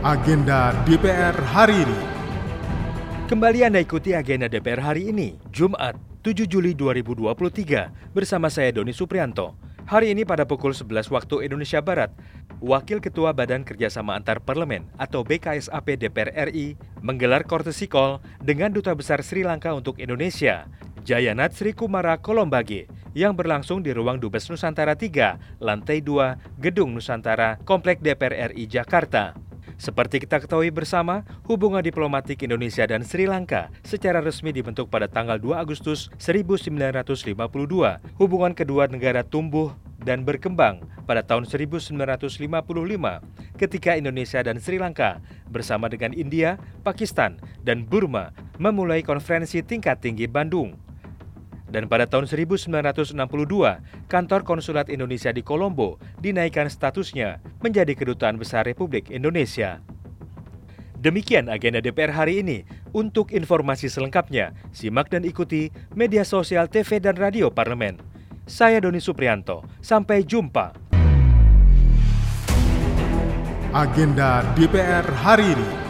Agenda DPR hari ini. Kembali Anda ikuti agenda DPR hari ini, Jumat 7 Juli 2023, bersama saya Doni Suprianto. Hari ini pada pukul 11 waktu Indonesia Barat, Wakil Ketua Badan Kerjasama Antar Parlemen atau BKSAP DPR RI menggelar courtesy call dengan Duta Besar Sri Lanka untuk Indonesia, Jayanat Sri Kumara Kolombage, yang berlangsung di ruang Dubes Nusantara 3, lantai 2, Gedung Nusantara, Komplek DPR RI Jakarta. Seperti kita ketahui bersama, hubungan diplomatik Indonesia dan Sri Lanka secara resmi dibentuk pada tanggal 2 Agustus 1952. Hubungan kedua negara tumbuh dan berkembang pada tahun 1955 ketika Indonesia dan Sri Lanka bersama dengan India, Pakistan, dan Burma memulai konferensi tingkat tinggi Bandung dan pada tahun 1962, kantor konsulat Indonesia di Kolombo dinaikkan statusnya menjadi kedutaan besar Republik Indonesia. Demikian agenda DPR hari ini. Untuk informasi selengkapnya, simak dan ikuti media sosial TV dan radio parlemen. Saya Doni Suprianto, sampai jumpa. Agenda DPR hari ini.